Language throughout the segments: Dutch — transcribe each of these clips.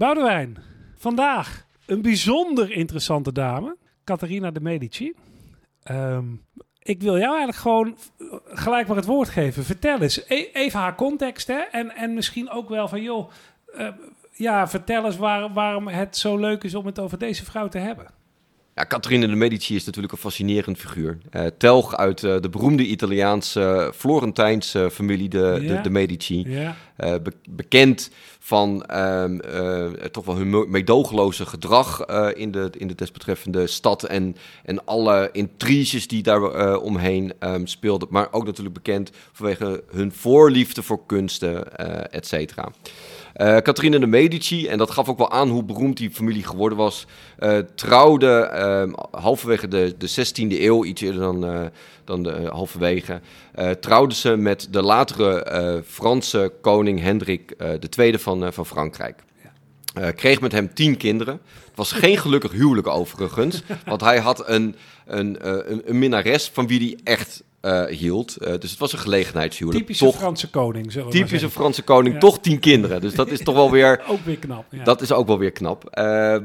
Boudewijn, vandaag een bijzonder interessante dame, Catharina de Medici. Ehm, ik wil jou eigenlijk gewoon gelijk maar het woord geven. Vertel eens, e- even haar context hè? En, en misschien ook wel van, joh, eh, ja, vertel eens waar, waarom het zo leuk is om het over deze vrouw te hebben. Ja, Catherine de Medici is natuurlijk een fascinerend figuur. Uh, telg uit uh, de beroemde Italiaanse Florentijnse familie de, Ja. de, de Medici. Ja, Eh, be- bekend van ehm, eh, toch wel hun me- meedogenloze gedrag eh, in, de, in de desbetreffende stad. En, en alle intriges die daar eh, omheen ehm, speelden. Maar ook natuurlijk bekend vanwege hun voorliefde voor kunsten, eh et cetera. Eh, Catharina de Medici, en dat gaf ook wel aan hoe beroemd die familie geworden was, eh, trouwde ehm, halverwege de, de 16e eeuw, iets eerder dan, eh, dan de, halverwege, trouwde ze met de latere Franse koning Hendrik II van, van Frankrijk. Eh, kreeg met hem tien kinderen. Het was geen gelukkig huwelijk overigens, want hij had een, een, eh, een, een minnares van wie hij echt eh, hield. Dus het was een gelegenheidshuwelijk. typische Toch Franse koning, zullen we typische. Franse koning, Ja. toch tien kinderen. Dus dat is toch wel weer Ook weer knap. Ja. dat is ook wel weer knap.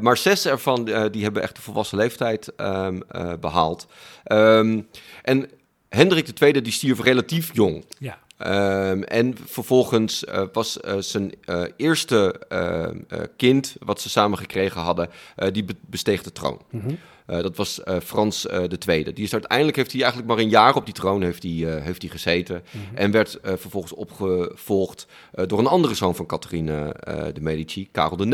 Maar zes ervan die hebben echt de volwassen leeftijd ehm, eh, behaald. Ehm, en Hendrik II die stierf relatief jong. ja. Ehm, en vervolgens eh, was eh, zijn eh, eerste ehm, eh, kind, wat ze samen gekregen hadden, die be- besteeg de troon. Mhm. Dat was Frans de Tweede. Die is uiteindelijk heeft hij eigenlijk maar een jaar op die troon heeft hij, eh, heeft hij gezeten. En werd vervolgens opgevolgd door een andere zoon van Catharine eh, de Medici, Karel de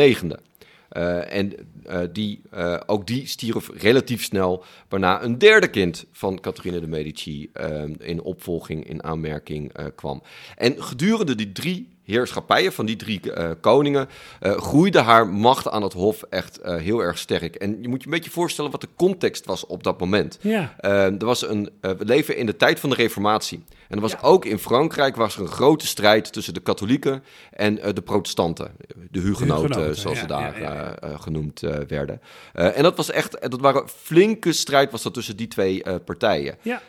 Eh, en eh, die, eh, ook die stierf relatief snel, waarna een derde kind van Catharine de Medici in opvolging, in aanmerking kwam. En gedurende die drie heerschappijen van die drie eh, koningen eh, groeide haar macht aan het hof echt eh, heel erg sterk. En je moet je een beetje voorstellen wat de context was op dat moment. Ja. Eh, er was een, we leven in de tijd van de Reformatie. En er was Ja. ook in Frankrijk was er een grote strijd tussen de katholieken en de protestanten. De hugenoten, hugenoten, zoals ja, ze daar ja, genoemd werden. En dat was echt, dat waren flinke strijd was dat tussen die twee partijen. Ja.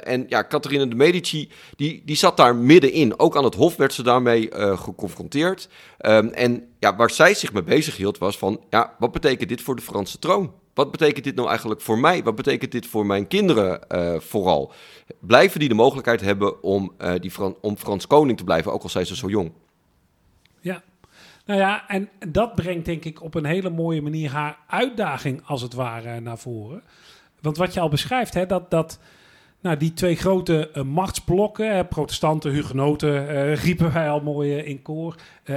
En ja, Catharine de Medici, die, die zat daar middenin. Ook aan het hof werd ze daarmee eh, geconfronteerd. Ehm, en ja, waar zij zich mee bezig hield was van, ja, wat betekent dit voor de Franse troon? Wat betekent dit nou eigenlijk voor mij? Wat betekent dit voor mijn kinderen eh, vooral? Blijven die de mogelijkheid hebben om, eh, die Fran om Frans koning te blijven, ook al zijn ze zo jong? Ja. Nou ja, en dat brengt denk ik op een hele mooie manier haar uitdaging als het ware naar voren. Want wat je al beschrijft, hè, dat, dat nou, die twee grote eh, machtsblokken, protestanten, hugenoten, eh, riepen wij al mooi eh, in koor,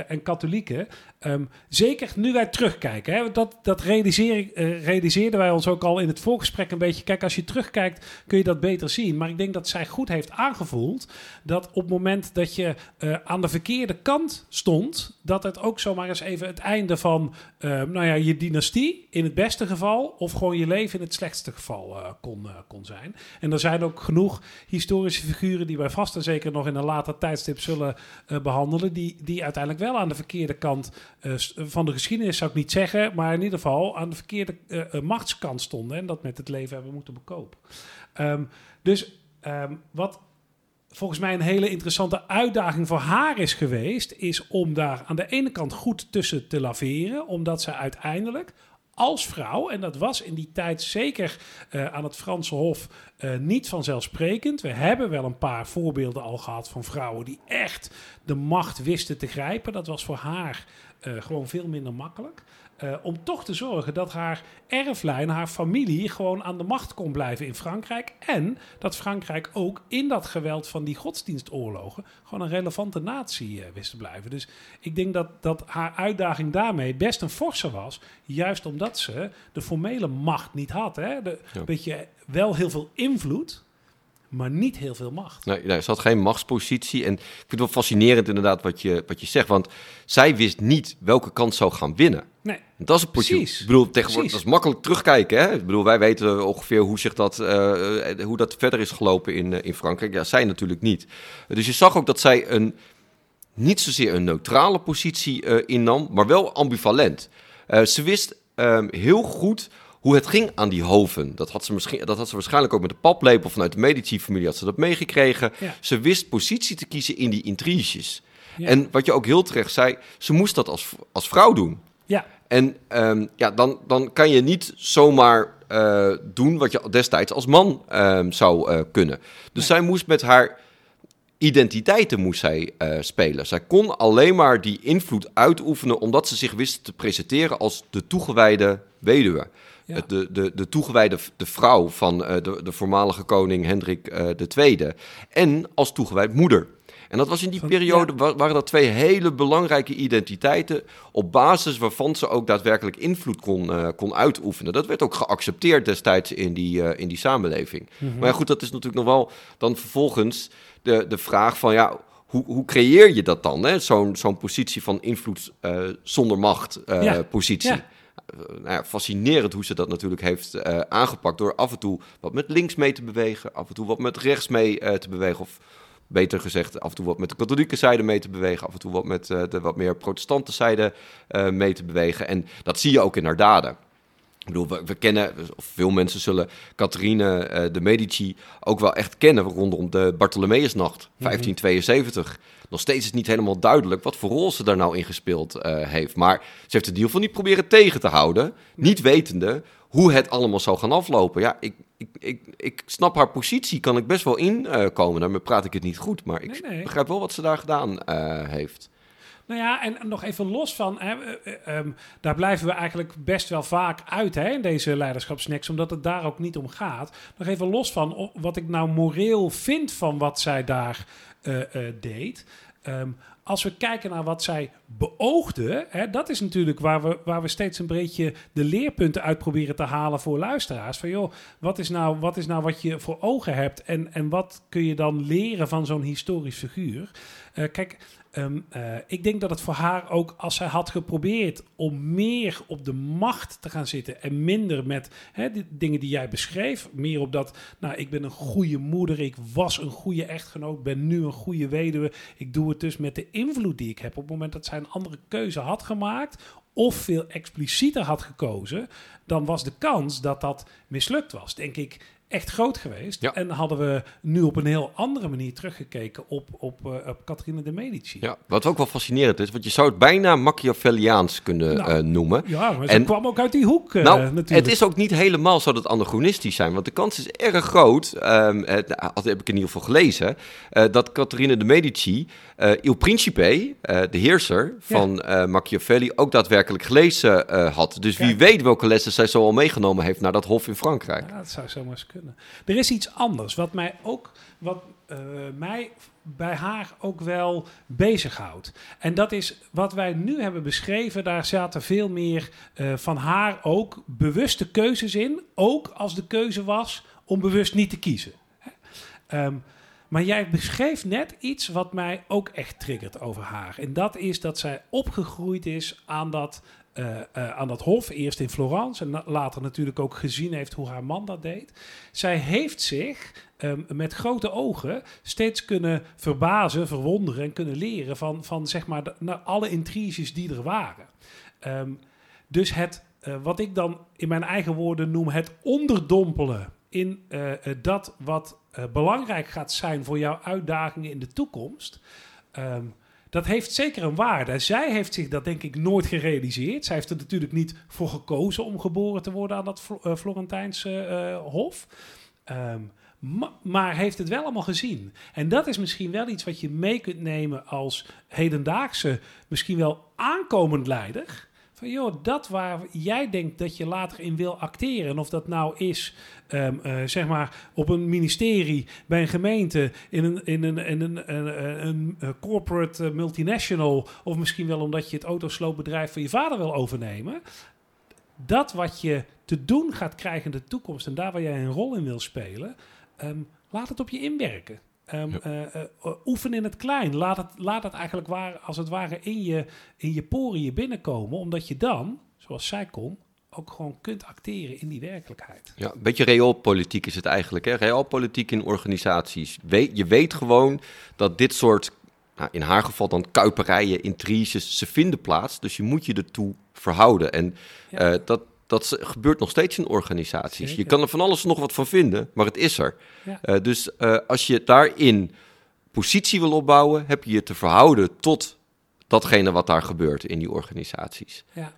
en katholieken. ehm, zeker nu wij terugkijken, hè, dat, dat realiseer, realiseerden wij ons ook al in het voorgesprek een beetje. Kijk, als je terugkijkt kun je dat beter zien. Maar ik denk dat zij goed heeft aangevoeld dat op het moment dat je aan de verkeerde kant stond, dat het ook zomaar eens even het einde van eh, nou ja, je dynastie in het beste geval, of gewoon je leven in het slechtste geval kon, kon zijn. En er zijn ook genoeg historische figuren die wij vast en zeker nog in een later tijdstip zullen eh, behandelen, die, die uiteindelijk wel aan de verkeerde kant eh, s- van de geschiedenis, zou ik niet zeggen, maar in ieder geval aan de verkeerde eh, eh, machtskant stonden en dat met het leven hebben moeten bekopen. Ehm, dus ehm, wat volgens mij een hele interessante uitdaging voor haar is geweest, is om daar aan de ene kant goed tussen te laveren, omdat ze uiteindelijk als vrouw, en dat was in die tijd zeker eh, aan het Franse Hof eh, niet vanzelfsprekend. We hebben wel een paar voorbeelden al gehad van vrouwen die echt de macht wisten te grijpen. Dat was voor haar eh, gewoon veel minder makkelijk. Eh, om toch te zorgen dat haar erflijn, haar familie, gewoon aan de macht kon blijven in Frankrijk. En dat Frankrijk ook in dat geweld van die godsdienstoorlogen gewoon een relevante natie wist te blijven. Dus ik denk dat, dat haar uitdaging daarmee best een forse was. Juist omdat ze de formele macht niet had. Hè? De, Ja. Weet je, wel heel veel invloed, maar niet heel veel macht. Nee, nee, ze had geen machtspositie. En ik vind het wel fascinerend inderdaad wat je, wat je zegt. Want zij wist niet welke kant zou gaan winnen. Nee, Dat is een. Precies. Ik bedoel, tegenwoordig Precies. dat is makkelijk terugkijken. Hè? Ik bedoel, wij weten ongeveer hoe, zich dat, eh, eh, hoe dat verder is gelopen in, eh, in Frankrijk. Ja, zij natuurlijk niet. Dus je zag ook dat zij een, niet zozeer een neutrale positie eh, innam, maar wel ambivalent. Ze wist ehm, heel goed hoe het ging aan die hoven. Dat had, ze misschien, dat had ze waarschijnlijk ook met de paplepel vanuit de Medici-familie had ze dat meegekregen. Ja. Ze wist positie te kiezen in die intriges. Ja. En wat je ook heel terecht zei, ze moest dat als, als vrouw doen. Ja. En ehm, ja, dan, dan kan je niet zomaar eh, doen wat je destijds als man ehm, zou eh, kunnen. Dus zij moest met haar identiteiten moest zij, eh, spelen. Zij kon alleen maar die invloed uitoefenen omdat ze zich wist te presenteren als de toegewijde weduwe. Ja. De, de, de toegewijde de vrouw van eh, de, de voormalige koning Hendrik eh II. En als toegewijd moeder. En dat was in die Van- periode, wa- waren dat twee hele belangrijke identiteiten... op basis waarvan ze ook daadwerkelijk invloed kon, eh, kon uitoefenen. Dat werd ook geaccepteerd destijds in die, eh, in die samenleving. Maar ja, goed, dat is natuurlijk nog wel dan vervolgens de, de vraag van... ja. Hoe, hoe creëer je dat dan? Zo'n zo'n positie van invloed eh, zonder macht Ja. positie. Ja. Nou ja, fascinerend hoe ze dat natuurlijk heeft aangepakt. Door af en toe wat met links mee te bewegen. Af en toe wat met rechts mee te bewegen. Of beter gezegd, af en toe wat met de katholieke zijde mee te bewegen. Af en toe wat met eh, de wat meer protestante zijde eh, mee te bewegen. En dat zie je ook in haar daden. Ik bedoel, we, we kennen, of veel mensen zullen Catherine eh, de Medici ook wel echt kennen rondom de Bartholomeusnacht, 1572. Nog steeds is het niet helemaal duidelijk wat voor rol ze daar nou in gespeeld heeft. Maar ze heeft het in ieder geval niet proberen tegen te houden, niet wetende hoe het allemaal zou gaan aflopen. Ja, ik, ik, ik, ik snap haar positie, kan ik best wel inkomen. Daarmee praat ik het niet goed, maar ik Nee, nee. begrijp wel wat ze daar gedaan eh, heeft. Nou ja, en nog even los van, hè, eh, eh, ehm, daar blijven we eigenlijk best wel vaak uit hè, in deze leiderschapsnacks, omdat het daar ook niet om gaat. Nog even los van wat ik nou moreel vind van wat zij daar eh, eh, deed. Ehm, als we kijken naar wat zij beoogde, hè, dat is natuurlijk waar we, waar we steeds een beetje de leerpunten uit proberen te halen voor luisteraars. Van joh, wat is nou wat, is nou wat je voor ogen hebt en, en wat kun je dan leren van zo'n historisch figuur? Eh, kijk, Ehm, eh, ik denk dat het voor haar ook, als zij had geprobeerd om meer op de macht te gaan zitten en minder met hè, die dingen die jij beschreef, meer op dat, nou, ik ben een goede moeder, ik was een goede echtgenoot, ben nu een goede weduwe, ik doe het dus met de invloed die ik heb. Op het moment dat zij een andere keuze had gemaakt of veel explicieter had gekozen, dan was de kans dat dat mislukt was, denk ik, echt groot geweest. Ja. En hadden we nu op een heel andere manier teruggekeken op, op, eh, op Catherine de Medici. Ja, wat ook wel fascinerend is, want je zou het bijna Machiavelliaans kunnen Nou, eh, noemen. Ja, maar ze En- kwam ook uit die hoek eh, nou, natuurlijk. het is ook niet helemaal zo dat anachronistisch zijn. Want de kans is erg groot, ehm, het, nou, dat heb ik in ieder geval gelezen, dat Catherine de Medici, Il Principe, de heerser van eh, Machiavelli, ook daadwerkelijk gelezen had. Dus wie weet welke lessen zij zo al meegenomen heeft naar dat hof in Frankrijk. Ja, dat zou zomaar eens kunnen. Er is iets anders wat mij ook, wat eh, mij bij haar ook wel bezighoudt. En dat is wat wij nu hebben beschreven. Daar zaten veel meer eh, van haar ook bewuste keuzes in. Ook als de keuze was om bewust niet te kiezen. Hè? Maar jij beschreef net iets wat mij ook echt triggert over haar. En dat is dat zij opgegroeid is aan dat, eh, eh, aan dat hof. Eerst in Florence en later natuurlijk ook gezien heeft hoe haar man dat deed. Zij heeft zich ehm, met grote ogen steeds kunnen verbazen, verwonderen en kunnen leren van, van zeg maar alle intriges die er waren. Ehm, dus het, eh, wat ik dan in mijn eigen woorden noem, het onderdompelen in eh, eh, dat wat eh, belangrijk gaat zijn voor jouw uitdagingen in de toekomst. ehm, dat heeft zeker een waarde. Zij heeft zich dat denk ik nooit gerealiseerd. Zij heeft er natuurlijk niet voor gekozen om geboren te worden aan dat Flo- Florentijnse hof. Ehm, ma- maar heeft het wel allemaal gezien. En dat is misschien wel iets wat je mee kunt nemen als hedendaagse, misschien wel aankomend leider. Van joh, dat waar jij denkt dat je later in wil acteren. En of dat nou is, ehm, eh, zeg maar, op een ministerie, bij een gemeente, in een, in een, in een, een, een, een corporate eh, multinational. Of misschien wel omdat je het autosloopbedrijf van je vader wil overnemen. Dat wat je te doen gaat krijgen in de toekomst en daar waar jij een rol in wil spelen, ehm, laat het op je inwerken. Ehm, Ja. eh, eh, eh, oefen in het klein. Laat het, laat het eigenlijk waar, als het ware in je, in je poriën binnenkomen. Omdat je dan, zoals zij kon, ook gewoon kunt acteren in die werkelijkheid. Ja, een beetje realpolitiek is het eigenlijk. Hè? Realpolitiek in organisaties. We- je weet gewoon dat dit soort, nou, in haar geval dan kuiperijen, intriges, ze vinden plaats. Dus je moet je ertoe verhouden. En Ja. dat, dat gebeurt nog steeds in organisaties. Je kan er van alles nog wat van vinden, maar het is er. Ja. Eh, dus eh, als je daarin positie wil opbouwen, heb je je te verhouden tot datgene wat daar gebeurt in die organisaties. Ja.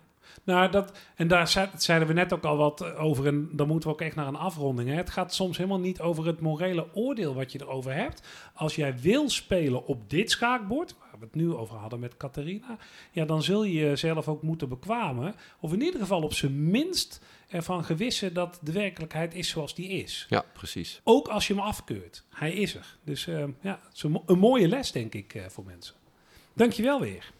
Nou, dat, en daar zei- zeiden we net ook al wat over. En dan moeten we ook echt naar een afronding. Hè. Het gaat soms helemaal niet over het morele oordeel wat je erover hebt. Als jij wil spelen op dit schaakbord, waar we het nu over hadden met Catharina, ja, dan zul je jezelf ook moeten bekwamen. Of in ieder geval op zijn minst ervan gewissen dat de werkelijkheid is zoals die is. Ja, precies. Ook als je hem afkeurt. Hij is er. Dus eh, ja, het is een mooie les, denk ik, eh, voor mensen. Dankjewel weer.